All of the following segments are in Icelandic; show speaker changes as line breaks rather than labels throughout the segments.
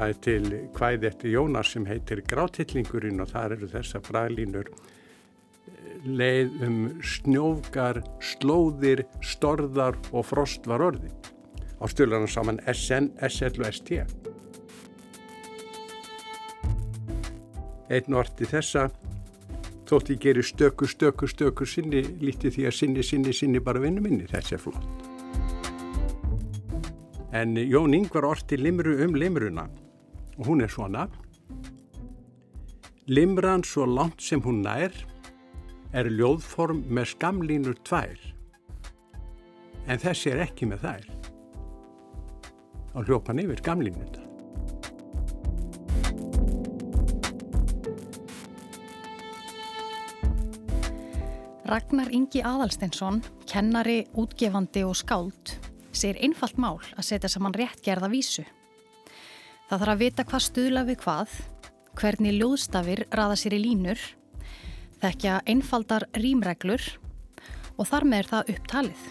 Það er til hvæði eftir Jónas sem heitir Grátillingurinn og þar eru þessa braglínur leið um snjófgar, slóðir, storðar og frost var orði. Á stölarna saman SN, SL og ST. Einn orti þessa þótt ég gerir stöku, stöku, stöku sinni, líti því að sinni, sinni, sinni bara vinnu minni. Þessi er flott. En Jón Ingvar orti limru um limruna og hún er svona. Limran svo langt sem hún nær er ljóðform með skamlínur tvær en þessi er ekki með þær á hljópan yfir skamlínuna.
Ragnar Ingi Aðalsteinsson, kennari, útgefandi og skáld, segir einfalt mál að setja saman réttgerða vísu. Það þarf að vita hvað stuðla við hvað, hvernig ljóðstafir raða sér í línur, þekkja einfaldar rýmreglur og þar með er það upptalið.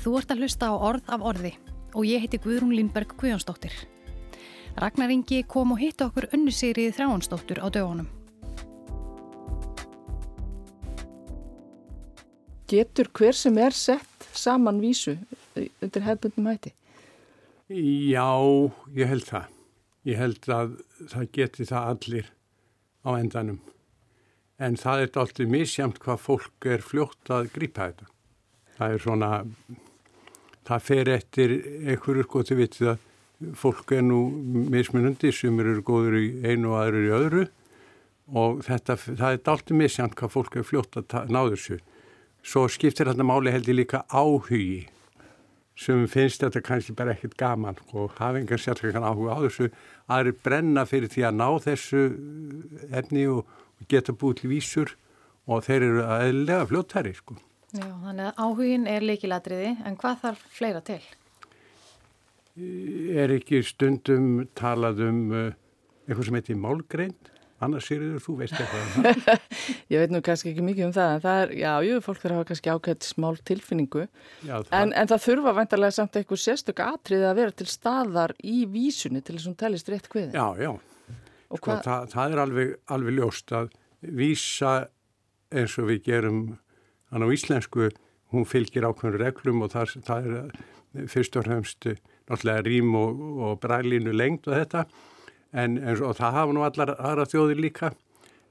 Þú ert að hlusta á orð af orði og ég heiti Guðrún Lindberg Guðjónsdóttir. Ragnar Ingi kom og hitta okkur önnu Sigrið Þráhansdóttur á dögunum.
Getur hver sem er sett saman vísu undir hefðbundum hætti?
Já, ég held það. Ég held að það geti það allir á endanum. En það er alltaf misjamt hvað fólk er fljótt að grípa þetta. Það er svona, það fer eftir einhverjur góti vitið að fólk er nú mismunandi sem eru góður í einu og aðru í öðru og þetta, það er alltaf misjant hvað fólk er fljótt að ná þessu. Svo skiptir þetta máli heldur líka áhugi. Sem finnst þetta kannski bara ekkert gaman og hafa engan sérstaklega áhuga á þessu. Aðri brenna fyrir því að ná þessu efni og geta búið til vísur. Og þeir eru aðlega fljóttæri sko.
Já, þannig að áhugin er leikiladriði en hvað þarf fleira til?
er ekki stundum talað um uh, eitthvað sem heitir málgreind annars er þú veist eitthvað um
Ég veit nú kannski ekki mikið um það en það er, já, jú, fólk þarf að hafa kannski ákveðt smál tilfinningu. Já, það... En, en það þurfa vantarlega samt eitthvað sérstök atrið að vera til staðar í vísunni til þess að hún telist rétt hviði
Já, já, sko, hva... það, það er alveg, alveg ljóst að vísa eins og við gerum hann á íslensku, hún fylgir ákveðin reglum og það, það er fyrst og fremst náttúrulega rým og, og brælinu lengt og þetta en, en og það hafa nú allar aðra þjóðir líka.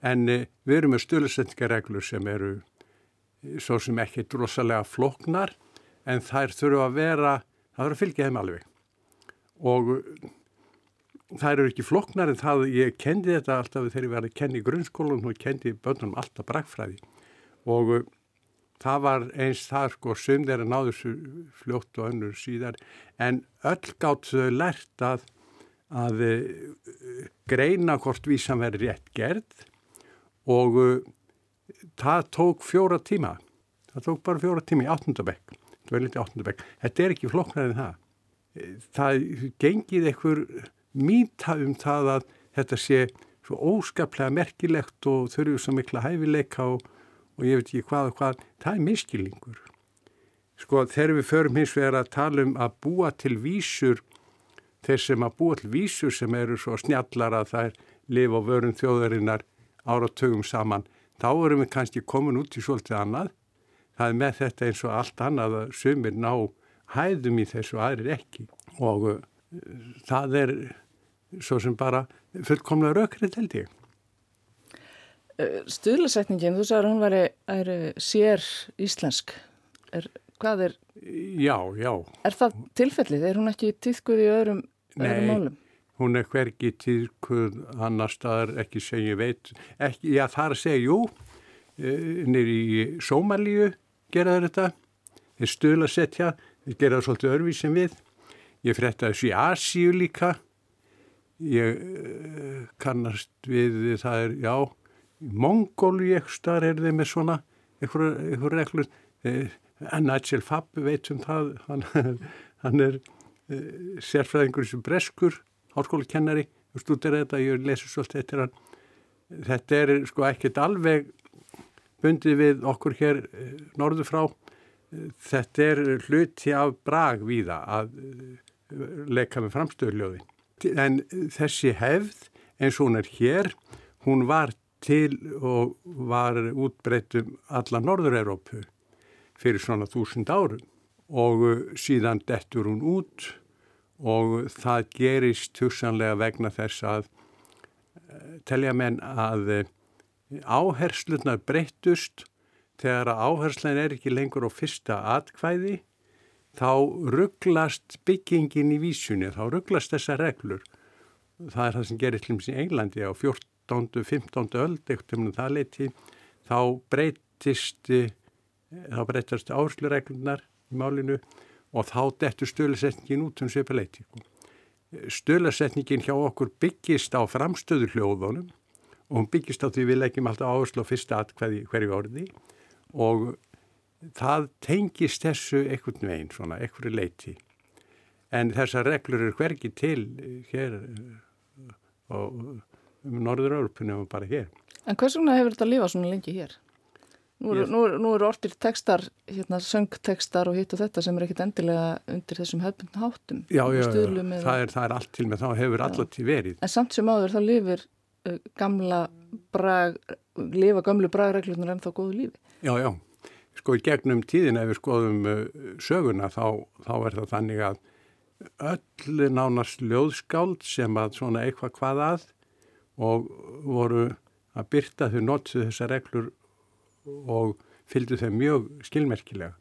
En e, við erum með stölusendingareglur sem eru e, svo sem ekki drosalega floknar en þær þurfa að vera, það þurfa að fylgja þeim alveg. Og það eru ekki floknar en það, ég kendi þetta alltaf þegar ég var að kenni í grunnskólum og kendi bönnum alltaf brakfræði og það var eins það sko sum þeirra náðu fljótt og önnur síðar. En öll gátt þau lært að, að uh, greina hvort vísan verið rétt gerð og uh, það tók fjóra tíma. Það tók bara fjóra tíma í áttundabekk þetta er ekki flokknar en það. Það gengið einhver mýta um það að þetta sé svo óskaplega merkilegt og þurfið svo mikla hæfileika og og ég veit ekki hvað og hvað, það er miskilningur. Sko þegar við förum hins vegar að tala um að búa til vísur, þeir sem að búa til vísur sem eru svo snjallar að það er lifa á vörum þjóðarinnar áratögum saman, þá erum við kannski komin út í svolítið annað. Það er með þetta eins og allt annað að sumir ná hæðum í þessu aðrir ekki og uh, það er svo sem bara fullkomlega raukrið held ég.
Eh, Stuðlasetningin, þú sagður hún væri er, sér íslensk. Er, hvað er?
Já, já.
Er það tilfellið? Er hún ekki týðkuð í öðrum, öðrum málum?
Hún er hvergi týðkuð annar staðar, ekki segja veit. Ekki, já, það er að segja, jú, eh, nýri í Sómalíu geraður þetta. Þeir stuðlasetja, þeir geraður svolítið örvísin við. Ég frétta þessu í Asíu líka. Ég eh, kannast við, það er, já, Mongóli ekki starf er þeim með svona eitthvað reglur eh, Nigel Fabb veit um það hann, hann er sérfræðingur sem breskur háskólakennari og stúdir þetta ég lesi svolítið eftir hann. Þetta er sko ekkert alveg bundið við okkur hér eh, norðu frá. Þetta er hluti af brag víða að leika með framstöðuljóðin. En þessi hefð eins og hún er hér, hún var til og var útbreytum alla Norður-Európu fyrir svona þúsund árum og síðan dettur hún út og það gerist hugsanlega vegna þess að eh, telja menn að eh, áherslunar breyttust þegar að áherslan er ekki lengur á fyrsta atkvæði þá rugglast byggingin í vísunni, þá rugglast þessa reglur. Það er það sem gerir til og með í Englandi á 14. 15. öld ekkert um það leiti þá breytist þá breytast áherslureglunar í málinu og þá dettur stölusetningin út um sveiparleiti. Stölusetningin hjá okkur byggist á framstöðu hljóðunum og hún byggist á því við leggjum alltaf áherslu á fyrsta atkvæði hverju orði og það tengist þessu einhvern veginn, svona, einhverju leiti. En þessar reglur eru hvergi til hér og um Norður-Európunum og bara hér.
En hvers vegna hefur þetta lifað svona lengi hér? Nú eru, nú, nú eru orðir tekstar, hérna, söngtekstar og hitt og þetta sem er ekkit endilega undir þessum hefðbundin háttum.
Já, já, það er, það er allt til með þá hefur alltaf verið.
En samt sem áður þá lifir uh, gamla brag, lifa gamlu bragreglunar en þá góðu lífi.
Já, já. Sko í gegnum tíðin ef við skoðum uh, söguna þá, þá er það þannig að öll nánast ljóðskáld sem að svona eitthvað hvað að og voru að byrta þau notsu þessar reglur og fylgdu þeim mjög skilmerkilega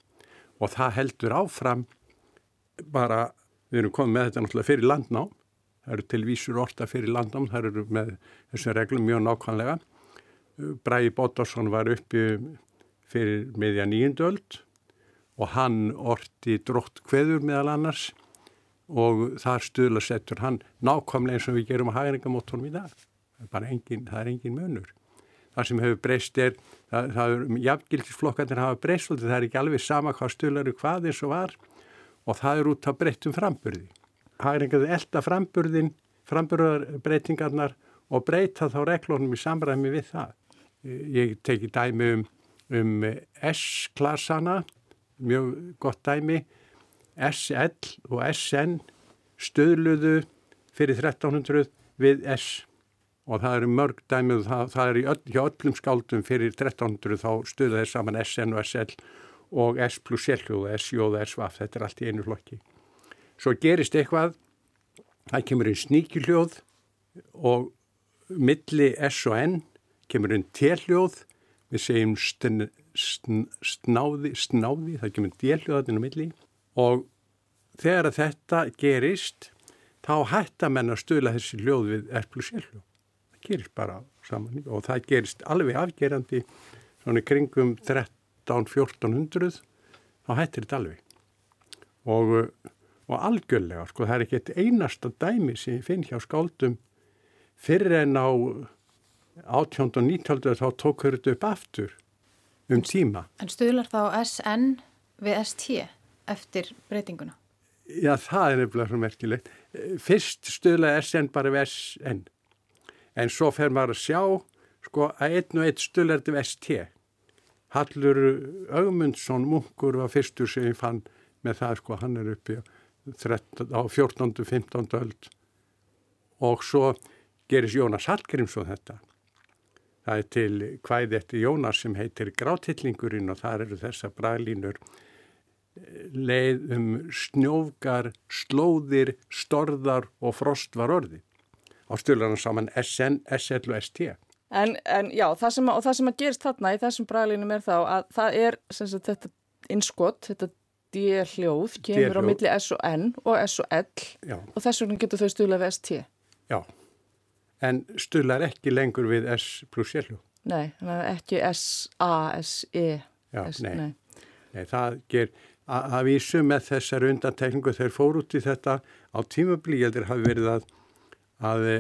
og það heldur áfram bara, við erum komið með þetta náttúrulega fyrir landnám, það eru til vísur orta fyrir landnám, það eru með þessum reglum mjög nákvæmlega. Bræði Bóttarsson var uppi fyrir meðja nýjendöld og hann orti drótt kveður meðal annars og þar stuðla settur hann nákvæmlega eins og við gerum að hægringamóttunum í dag. Það er, engin, það er engin munur það sem hefur breyst er, það, það er, jafngildisflokkarnir hafa breyst og það er ekki alveg sama hvað stölaru hvað eins og var og það er út af breyttum framburði. Það er einhverju elda framburðin, framburðarbreytingarnar og breyta þá reglunum í samræmi við það. Ég teki dæmi um, um S-klassana, mjög gott dæmi, SL og SN stöðluðu fyrir 1300 við S og það eru mörg dæmið, það, það er öll, hjá öllum skáldum fyrir 1300 þá stuða þeir saman SN og SL og S plus L og SJ og SVF, þetta er allt í einu flokki. Svo gerist eitthvað, það kemur inn sníkiljóð og milli S og N kemur inn T-hljóð, við segjum stn, stn, snáði, snáði, það kemur D-hljóðatinn á milli. Og þegar þetta gerist þá hættar menn að stuðla þessi hljóð við S plus L hljóð gerist bara saman og það gerist alveg afgerandi svona kringum 13-1400 þá hættir þetta alveg og, og algjörlega sko það er ekki eitt einasta dæmi sem ég finn hjá skáldum fyrir en á 18. og 19. þá tók þetta upp aftur um tíma.
En stuðlar þá SN við ST eftir breytinguna?
Já, það er nefnilega svo merkilegt. Fyrst stuðla SN bara við SN en svo fer maður að sjá sko að einn og einn stullerdi ST. Hallur Ögmundsson munkur var fyrstur sem ég fann með það sko hann er uppi á 14. og 15. öld og svo gerist Jónas Hallgrímsson þetta. Það er til hvæði eftir Jónas sem heitir Grátillingurinn og þar eru þessa braglínur leið um snjófgar, slóðir, storðar og frost var orði á stjórnarnar saman SN, SL og ST.
En, en já, það sem, að, það sem að gerist þarna í þessum bræðlínum er þá að það er sagt, þetta innskott, þetta D-hljóð, kemur á milli S og N og S og L já. og þess vegna getur þau stjórnað við ST.
Já, en stjórnar ekki lengur við S pluss L-hljóð.
Nei, ekki S, A, S, E.
Já, S, nei. nei. nei, það ger að, að vísu með þessar undantekningu þegar fór út í þetta á tímablíjaldir hafi verið að að e,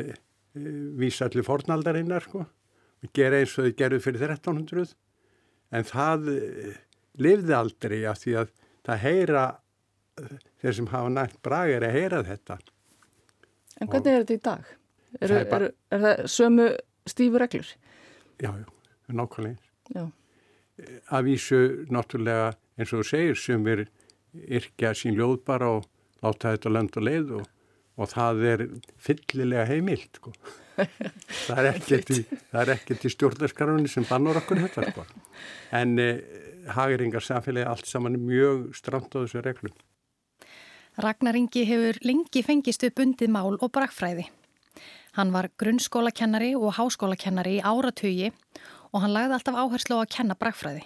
vísa allir fornaldarinnar sko. Og gera eins og þau gerðu fyrir 1300 en það e, lifði aldrei að því að það heyra þeir sem hafa nægt brag er að heyra þetta.
En hvernig er þetta í dag? Er, er, er, er það sömu stífur reglur?
Já, já, nákvæmlega. Að vísu náttúrulega eins og þú segir sem er yrkja sín ljóð bara og láta þetta lönd og leið og, og það er fyllilega heimilt sko. það er ekkert í, í stjórnarskarunni sem bannur okkur þetta sko. en eh, hageringar samfélagi allt saman mjög stramt á þessu reglum
Ragnar Ingi hefur lengi fengist upp undið mál og brakfræði. Hann var grunnskólakennari og háskólakennari í áratögi og hann lagði alltaf áherslu á að kenna brakfræði.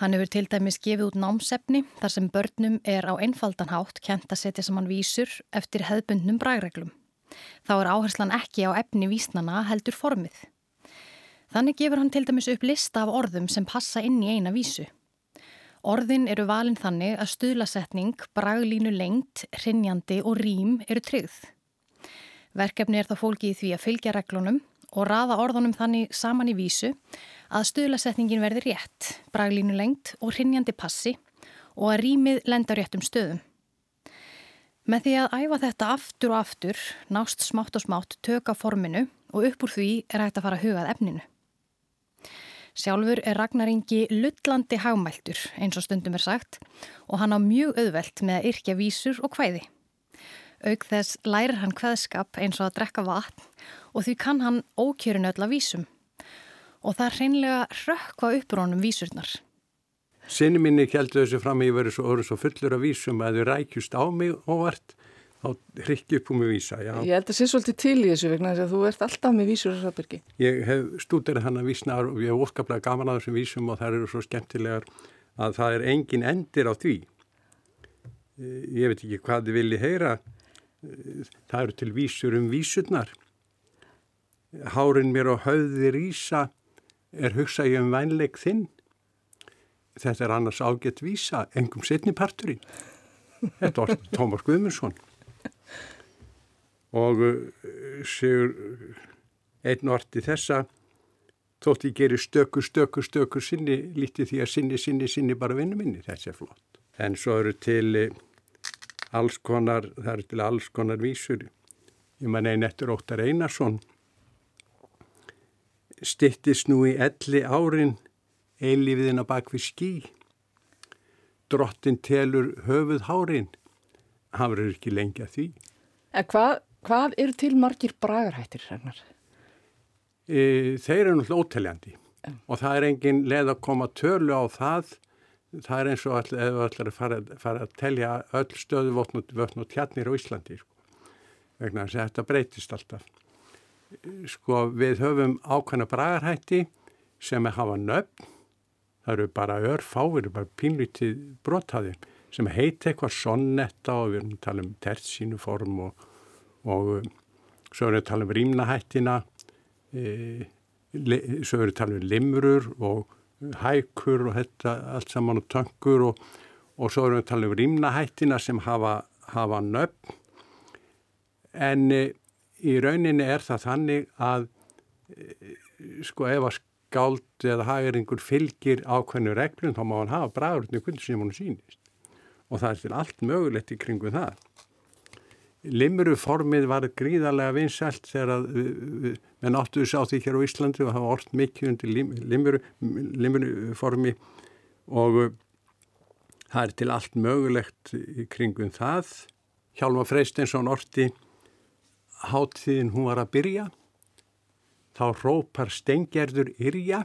Hann hefur til dæmis gefið út námsefni þar sem börnum er á einfaldan hátt kent að setja saman vísur eftir hefðbundnum brægreglum. Þá er áherslan ekki á efni vísnana heldur formið. Þannig gefur hann til dæmis upp lista af orðum sem passa inn í eina vísu. Orðin eru valin þannig að stuðlasetning, braglínu lengt, rinjandi og rým eru tryggð. Verkefni er þá fólkið því að fylgja reglunum og raða orðunum þannig saman í vísu að stuðlasetningin verði rétt, braglínu lengt og hrinnjandi passi og að rýmið lenda réttum stöðum. Með því að æfa þetta aftur og aftur nást smátt og smátt töka forminu og upp úr því er hægt að fara að hugað efninu. Sjálfur er Ragnaringi lullandi hagmæltur eins og stundum er sagt og hann á mjög auðvelt með að yrkja vísur og hvæði. Aug þess lærir hann hvaðskap eins og að drekka vatn og því kann hann ókjörin öll að vísum og það hreinlega rökkva uppur honum vísurnar.
Sinni minni keldu þessu fram að ég verið svo, svo fullur af vísum að þau rækjust á mig óvart þá hrykki upp um mig vísa. Já.
Ég held að það sé svolítið til í þessu vegna þess að þú ert alltaf með vísur þessar byrki.
Ég hef stúderið hann að vísna og ég hef óskaplega gaman að þessum vísum og það eru svo skemmtilegar að það er engin endir á því. Eh, ég veit ekki hvað þið vilji heyra. Það eru til vísur um vísurnar. Hárin mér á höfði rýsa er hugsa ég um vænleik þinn. Þetta er annars ágætt vísa, engum setni parturinn. Þetta var Tómas Guðmundsson. Og uh, séur einn orti þessa, þótt ég gerir stökur, stökur, stökur sinni, lítið því að sinni, sinni, sinni bara vinnu minni. Þetta er flott. En svo eru til uh, alls konar, það eru til alls konar vísur. Ég man einn eftir Óttar Einarsson stittist nú í elli árin eilífiðina bak við skí. Drottin telur höfuð hárin. Hann verður ekki lengja því.
En hvað, hvað eru til margir bragarhættir hennar?
E, þeir eru náttúrulega óteljandi en. og það er engin leið að koma tölu á það. Það er eins og all, við ætlum að fara, fara að telja öll stöðu vötn og tjarnir á Íslandi. Sko. Vegna þess að þetta breytist alltaf sko við höfum ákvæmna bragarhætti sem er hafa nöfn, það eru bara örfáir, bara pínlítið brotaðir sem heiti eitthvað sonnetta og við erum að tala um tertsínu form og, og svo erum við að tala um rýmnahættina, e, svo erum við að tala um limrur og hækur og þetta allt saman og töngur og, og svo erum við að tala um rýmnahættina sem hafa, hafa nöfn en e, í rauninni er það þannig að eh, sko ef að skáld eða hageringur fylgir ákveðnu reglum þá má hann hafa bræðurinn í kundu sem hann sýnist og það er til allt mögulegt í kringu það. Limruformið var gríðarlega vinsælt þegar að við náttuðu sá því hér á Íslandi og hafa orðt mikið undir limru, limruformi og það er til allt mögulegt í kringum það. Hjálma Freystinsson orti háttíðin hún var að byrja, þá rópar stengjerður yrja,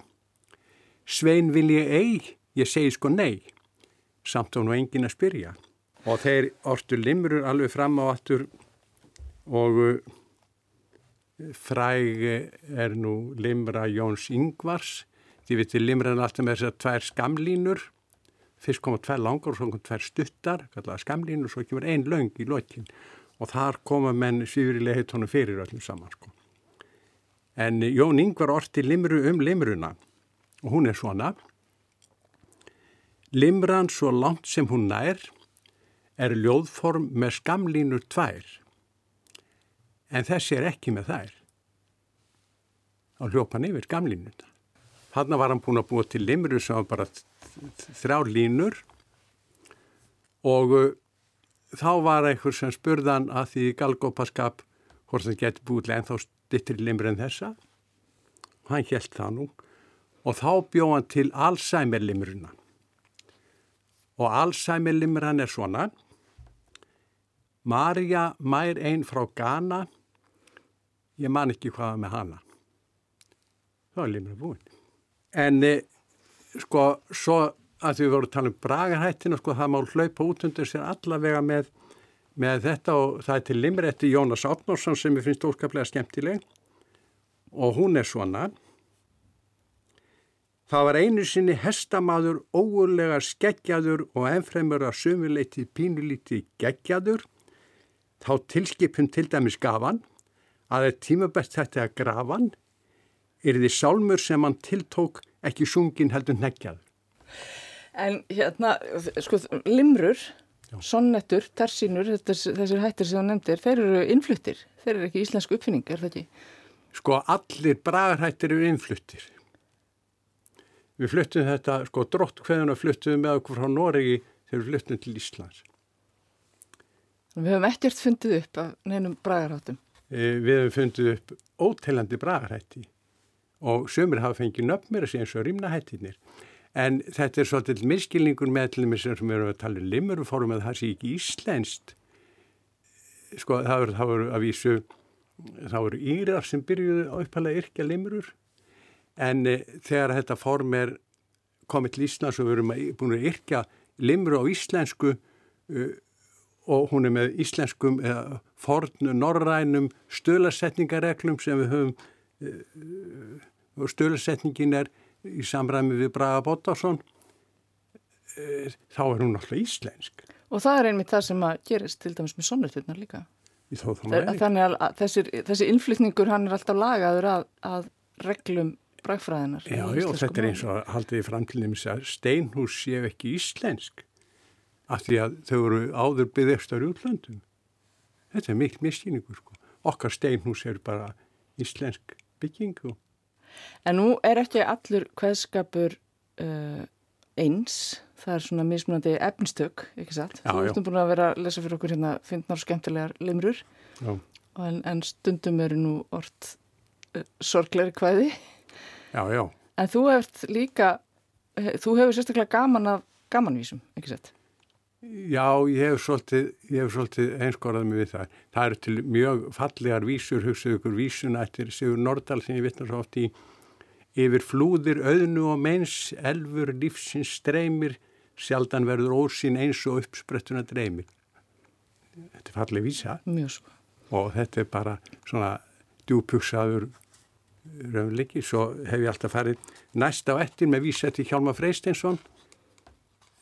svein vil ég eig, ég segi sko nei, samt á nú engin að spyrja. Og þeir ortu limrur alveg fram á aftur og uh, fræg er nú limra Jóns Yngvars, því við til limraðan alltaf með þessar tvær skamlínur, fyrst koma tvær langar og svo koma tvær stuttar, kallaða skamlínur, og svo kemur einn laung í lokinn og þar koma menn svífurilega heitónu fyrir öllum saman sko. En Jón Yngvar orti limru um limruna og hún er svona. Limran svo langt sem hún nær er ljóðform með skamlínur tvær en þessi er ekki með þær. Á hljópan yfir skamlínuna. Hanna var hann búin að búa til limru sem var bara þrjá línur og þá var einhver sem spurðan að því galgópaskap hvort það geti búið en þá stittir limur en þessa. Og hann held það nú og þá bjóð hann til Alzheimer limurina og Alzheimer limran er svona Marja mær einn frá Ghana. Ég man ekki hvaða með hana. Þá er limra búin. En eh, sko svo að við vorum að tala um bragarhættina sko það má hlaupa út undir sér allavega með, með þetta og það er til limrætti Jónas Opnarsson sem ég finnst óskaplega skemmtileg. Og hún er svona. Það var einu sinni hestamaður óurlega skeggjaður og ennfremur að sömuleiti pínulíti geggjaður. Þá tilskipun til dæmis gafan að það tímabært þetta að grafan er því sálmur sem hann tiltók ekki sungin heldur neggjaður.
En hérna, sko, limrur, sonnettur, tersínur, þessir hættir sem þú nefndir, þeir eru innfluttir. Þeir eru ekki íslensku uppfinning, er það ekki?
Sko, allir bragarhættir eru innfluttir. Við fluttum þetta, sko dróttkveðuna fluttum með okkur frá Noregi þegar við fluttum til Íslands.
Við höfum ekkert fundið upp af neinum bragarháttum.
E, við höfum fundið upp óteilandi bragarhætti og sömur hafa fengið að segja eins og rýmnahættinir. En þetta er svolítið miskilningur með allir sem við erum að tala um limurfórum að það sé ekki íslenskt. Sko það voru að vísu, það voru írar sem byrjuði á uppalega yrkja limurur en e, þegar þetta form er komið til Íslands og við erum búin að yrkja limru á íslensku e, og hún er með íslenskum eða fornu norrænum stölasetningareglum sem við höfum e, og stölasetningin er í samræmi við Braga Bóttarsson þá er hún alltaf íslensk.
Og það er einmitt það sem að gerist til dæmis með sonneturnar líka. Þannig að þessi, þessi innflytningur hann er alltaf lagaður að, að reglum brækfræðinar.
Já, já, þetta er eins og haldið í framtíðinum að steinhús séu ekki íslensk af því að þau eru áður byggðestar í útlöndum. Þetta er mikil miskýningur sko. Okkar steinhús er bara íslensk byggingu.
En nú er ekki allur hvaðskapur uh, eins, það er svona mismunandi efnstök, ekki satt? Já, Þú ertum búin að vera að lesa fyrir okkur hérna fyndnar skemmtilegar limrur en, en stundum eru nú orð uh, sorgleiri hvaði.
Já, já.
En þú hefur líka, þú hefur sérstaklega gaman af gamanvísum, ekki sett?
Já, ég hef svolítið, svolítið einskorðað mig við það. Það eru til mjög fallegar vísur, hugsaðu ykkur vísuna eftir Sigur Nordal sem ég vittnar svo oft í Yfir flúðir, auðnu og meins, elfur, lífsins streymir, sjaldan verður ósinn eins og uppsprettuna dreymir. Þetta er fallið vísa.
Mjög svo.
Og þetta er bara svona djúpugsaður raunleiki, svo hef ég alltaf farið næst á ettir með vísætti Hjálma Freisteinsson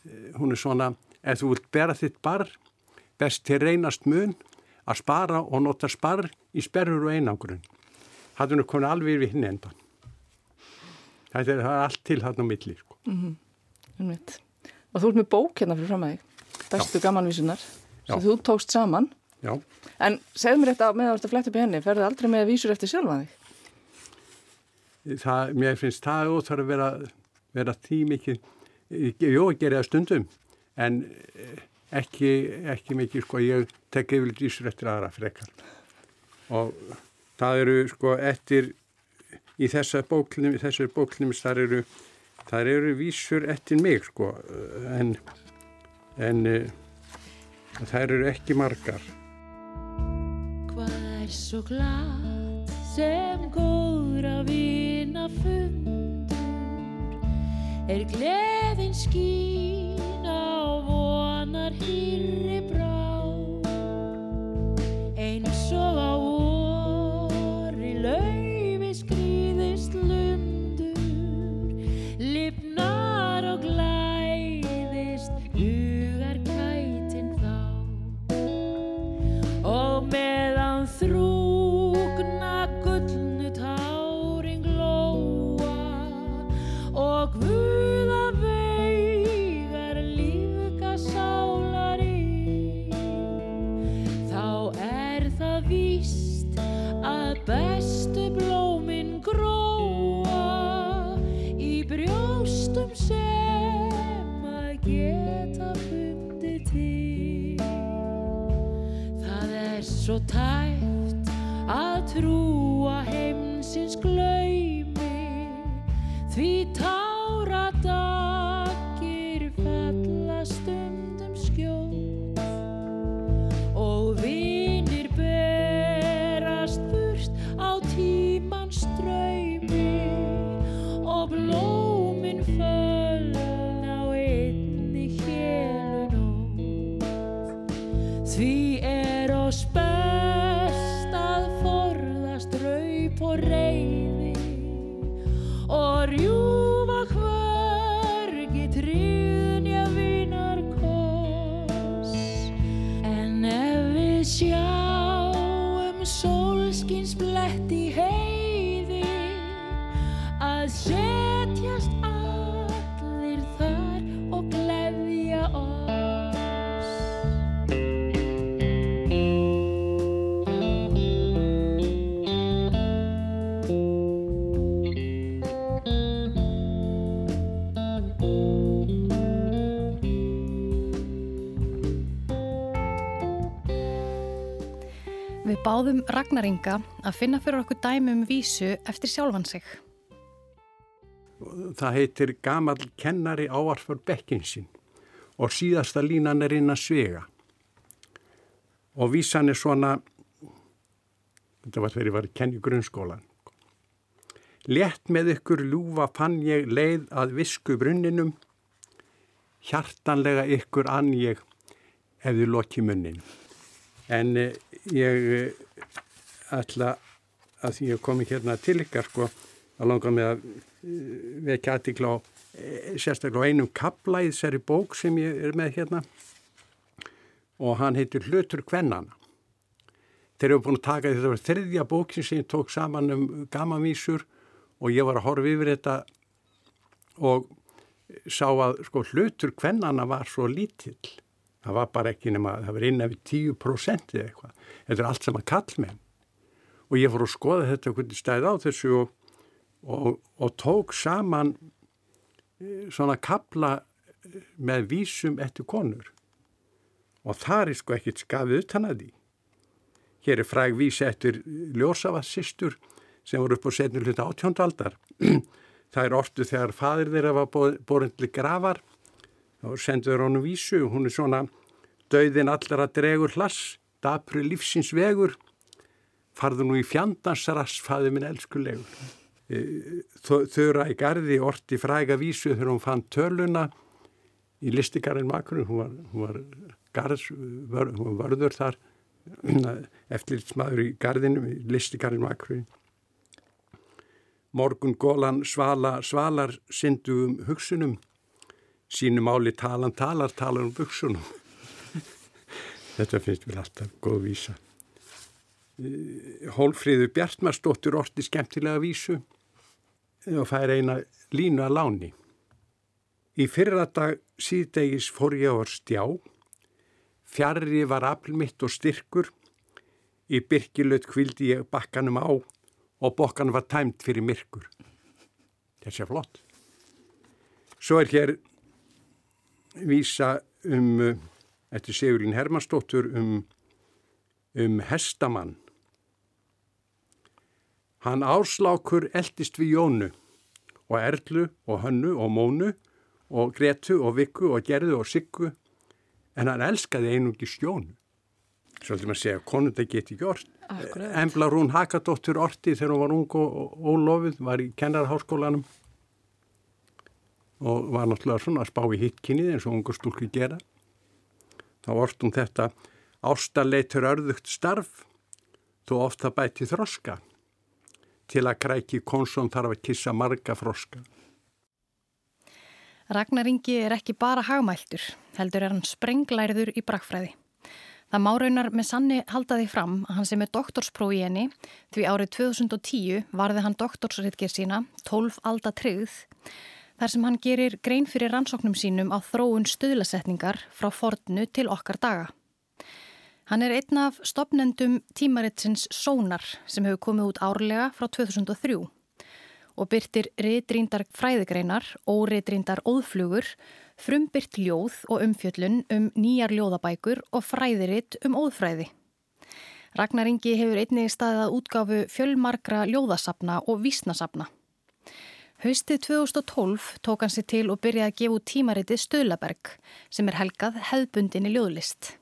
eh, hún er svona, ef þú vilt bera þitt barr best til reynast mun að spara og nota sparr í sperrur og einangrun. Það er komin alveg við hinn endan það er, það er allt til þarna á milli sko. mm
-hmm. og þú ert með bók hérna fyrir fram að þig bestu gamanvísunar sem þú tókst saman.
Já.
en segð mér þetta með að að fletta upp í henni ferðu aldrei með vísur eftir sjálfa þig?
Það, mér finnst það óþar að vera, vera því mikið, jú, ég gerir það stundum, en eh, ekki, ekki mikið, sko, ég tek yfirlega dísur eftir aðra frekar. Og það eru, sko, eftir, í þessar bóknum, þessar bóknum, þar eru, þar eru vísur eftir mig, sko, en, en eh, þær eru ekki margar. Hvað er svo glatt sem góðra við fundur er gleðin á not here. Svo tæft að trúa heimsins glaumi
báðum Ragnaringa að finna fyrir okkur dæmi um vísu eftir sjálfan sig.
Það heitir Gamal kennari áarfur bekkinsinn og síðasta línan er inn að svega. Og vísan er svona, þetta var þegar ég var að kenna í grunnskólan. Lett með ykkur ljúfa fann ég leið að visku brunninum, hjartanlega ykkur ann ég ef þið lokki munninum. En eh, ég eh, ætla að því að komi hérna til ykkar sko. Að langa með að eh, vekja aðtikla á sérstaklega á einum kabla í þessari bók sem ég er með hérna. Og hann heitir Hlutur Kvennana. Þeir eru búin að taka þetta var þriðja bókin sem ég tók saman um gamavísur og ég var að horfa yfir þetta og sá að sko Hlutur Kvennana var svo lítill. Það var bara ekki nema, það var inn eftir 10% eða eitthvað, þetta er allt saman kallmenn og ég fór að skoða þetta hvernig stæði á þessu og, og, og tók saman e, svona kabla e, með vísum eftir konur. Og það er sko ekkit skafið utan að því. Hér er fræg vísi eftir ljósavassistur sem voru upp á setnir hluta átjóndaldar það er oftu þegar fadir þeirra var borðinli gravar þá sendur honum vísu, hún er svona döðin allar að dregur hlass, dapru lífsins vegur, farðu nú í fjandansrass, faðu minn elskulegur. E, þauðra í gardi orti fræga vísu þegar hún fann töluna í listikarinn makur, hún var, hún var, garðs, vör, hún var vörður þar, eftirlitsmaður í gardinu, í listikarinn makur. Morgun gólan svala, svalar syndugum hugsunum, sínum áli talan talar talar um buksunum. Þetta finnst vel alltaf góð vísa. Hólfríður Bjartmarsdóttur orti skemmtilega vísu og fær eina línu að láni. Í fyrra dag síðdegis fór ég á stjá, fjarrri var aflmitt og styrkur, í byrkilaut kvildi ég bakkanum á og bokkan var tæmt fyrir myrkur. Þetta er flott. Svo er hér vísa um, eftir Sigurlín Hermannsdóttur um, um hestamann. Hann áslákur eldist við Jónu og Erlu og Hönnu og Mónu og Gretu og Vikku og Gerðu og Siggu en hann elskaði einungi stjónu. Svolítið maður segja konunda geti ekki orð. Embla Rún Hakadóttur orti þegar hún var ung og ólofið, var í kennarháskólanum og var náttúrulega svona að spá í hittkynnið eins og ungur stúlku gera. Þá orðum þetta ástaleitur örðugt starf, þó ofta bæti þroska. Til að kræki konsum þarf að kissa marga froska.
Ragnar Ingi er ekki bara hagmæltur, heldur er hann sprenglæriður í brakfræði. Það má raunar með sanni halda því fram að hann sem er doktorsprófi í henni því árið 2010 varði hann doktorsritger sína 12 alda tryggð þar sem hann gerir grein fyrir rannsóknum sínum á þróun stuðlasetningar frá fornu til okkar daga. Hann er einn af stopnendum tímaritsins Sónar sem hefur komið út árlega frá 2003 og byrtir reytrýndar fræðigreinar og reytrýndar óðflugur, frumbyrt ljóð og umfjöllun um nýjar ljóðabækur og fræðiritt um óðfræði. Ragnar Ingi hefur einnig staðið að útgáfu fjölmarkra ljóðasapna og vísnasapna. Haustið 2012 tók hann sér til og byrjaði að gefa út tímaritið Stöðlaberg sem er helgað hefðbundin í ljóðlist.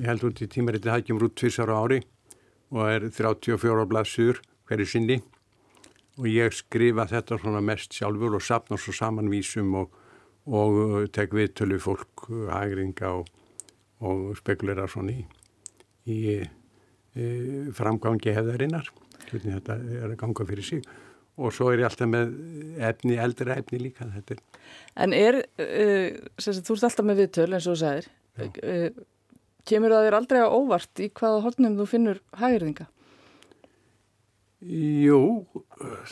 Ég held út í tímaritið það kemur út tvísar á ári og er 34 blaðsur hverju sinni og ég skrifa þetta svona mest sjálfur og sapna svo saman vísum og, og uh, tek viðtölu fólk, hægringa uh, og, og spekulera svona í, í, í framgangi hefðarinnar. Þetta er að ganga fyrir sig og svo er ég alltaf með efni, eldra efni líka þetta.
En er, uh, sem þú ert alltaf með viðtöl eins og þú sagðir, uh, kemur það þér aldrei á óvart í hvaða hornum þú finnur hægirðinga?
Jú,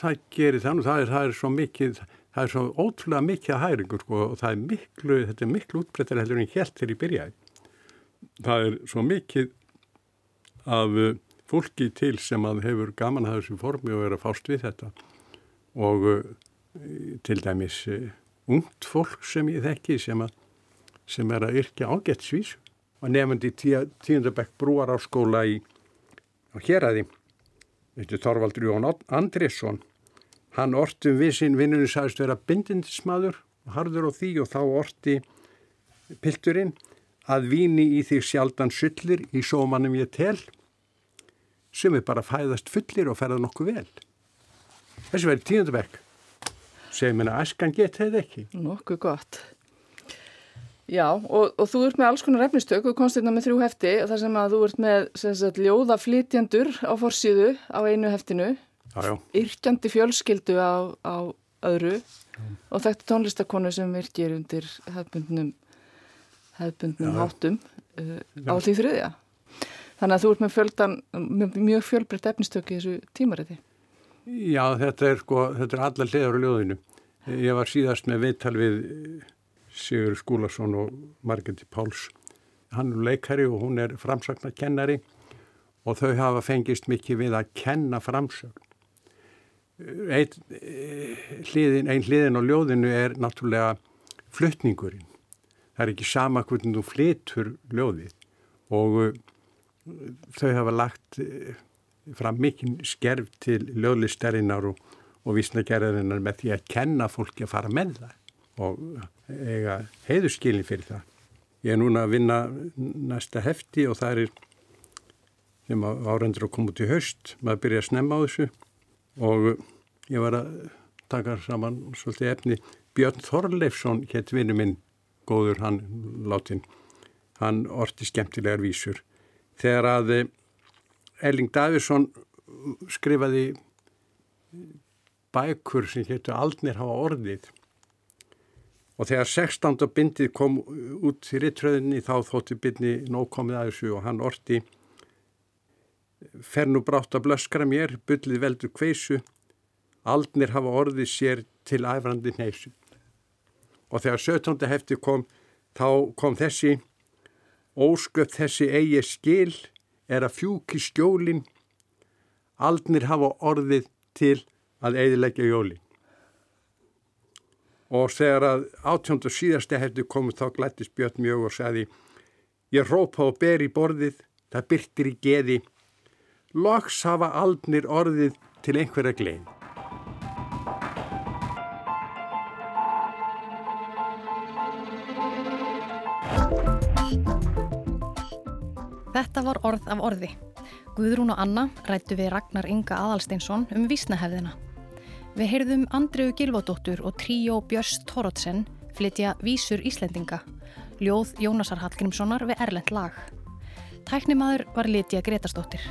það gerir þannig, það er, það er svo mikið, það er svo ótrúlega mikið að hægringur sko, og það er miklu, þetta er miklu útbreyttar heldur en helt til í byrjaði. Það er svo mikið af fólki til sem að hefur gaman að þessu formi og er að fást við þetta og uh, til dæmis uh, ungt fólk sem ég þekki sem, að, sem er að yrkja ágættsvís og nefndi tíundabæk brúar á skóla í Hjeraði Þorvaldur Jón Andrisson hann orti um við sinn vinnunni sagðist vera bindindismadur og harður á því og þá orti pilturinn að víni í því sjaldan syllir í sómanum ég tel sem er bara fæðast fullir og ferða nokkuð vel Þessi verið tíundabæk. Segir mér að æskan þetta ekki.
Nokkuð gott. Já, og, og þú ert með alls konar efnistök og komst hérna með þrjú hefti þar sem að þú ert með sagt, ljóðaflítjandur á forsíðu á einu heftinu, yrkjandi fjölskyldu á, á öðru já. og þetta tónlistakonu sem virkir undir hefbundnum, hefbundnum hátum uh, á því þriðja. Þannig að þú ert með, fjöldan, mjög fjölbreytt efnistök í þessu tímaræti.
Já, þetta er sko, þetta er alla hliður á ljóðinu. Ég var síðast með viðtal við Sigur Skúlason og Margretti Páls. Hann er leikari og hún er framsagnarkennari og þau hafa fengist mikið við að kenna framsögn. Einn hliðin, ein hliðin á ljóðinu er náttúrulega fluttningurinn. Það er ekki sama hvernig þú flytur ljóðið og þau hafa lagt fram mikinn skerf til löglistarinnar og, og vísnagerðarinnar með því að kenna fólki að fara með það og eiga heiðurskilin fyrir það. Ég er núna að vinna næsta hefti og það er sem árandur að koma út í haust, maður byrja að snemma á þessu og ég var að taka saman svolítið efni. Björn Þorleifsson, hétt vinnu minn, góður hann látin, hann orti skemmtilegar vísur. Þegar að Erling Davidsson skrifaði bækur sem héttu Aldnir hafa orðið og þegar 16. bindið kom út í rittröðinni þá þótti bindni nóg komið að þessu og hann orti fer nú brátt að blöskra mér, byllið veldur kveisu Aldnir hafa orðið sér til æfrandi neysu og þegar 17. hefti kom þá kom þessi ósköpt þessi eigi skil er að fjúki skjólin, aldnir hafa orðið til að eidilegja jólin. Og þegar að átjóndu síðasti hefði komið þá glættist Björn mjög og sagði Ég rópa og ber í borðið, það byrtir í geði, loks hafa aldnir orðið til einhverja glein.
Þetta var orð af orði. Guðrún og Anna rættu við Ragnar Inga Adalsteinsson um vísnahefðina. Við heyrðum Andreu Gilvódóttur og tríó Björns Tórótsen flytja Vísur Íslendinga, ljóð Jónasar Hallgrímssonar við Erlend lag. Tæknimaður var Litja Gretarsdóttir.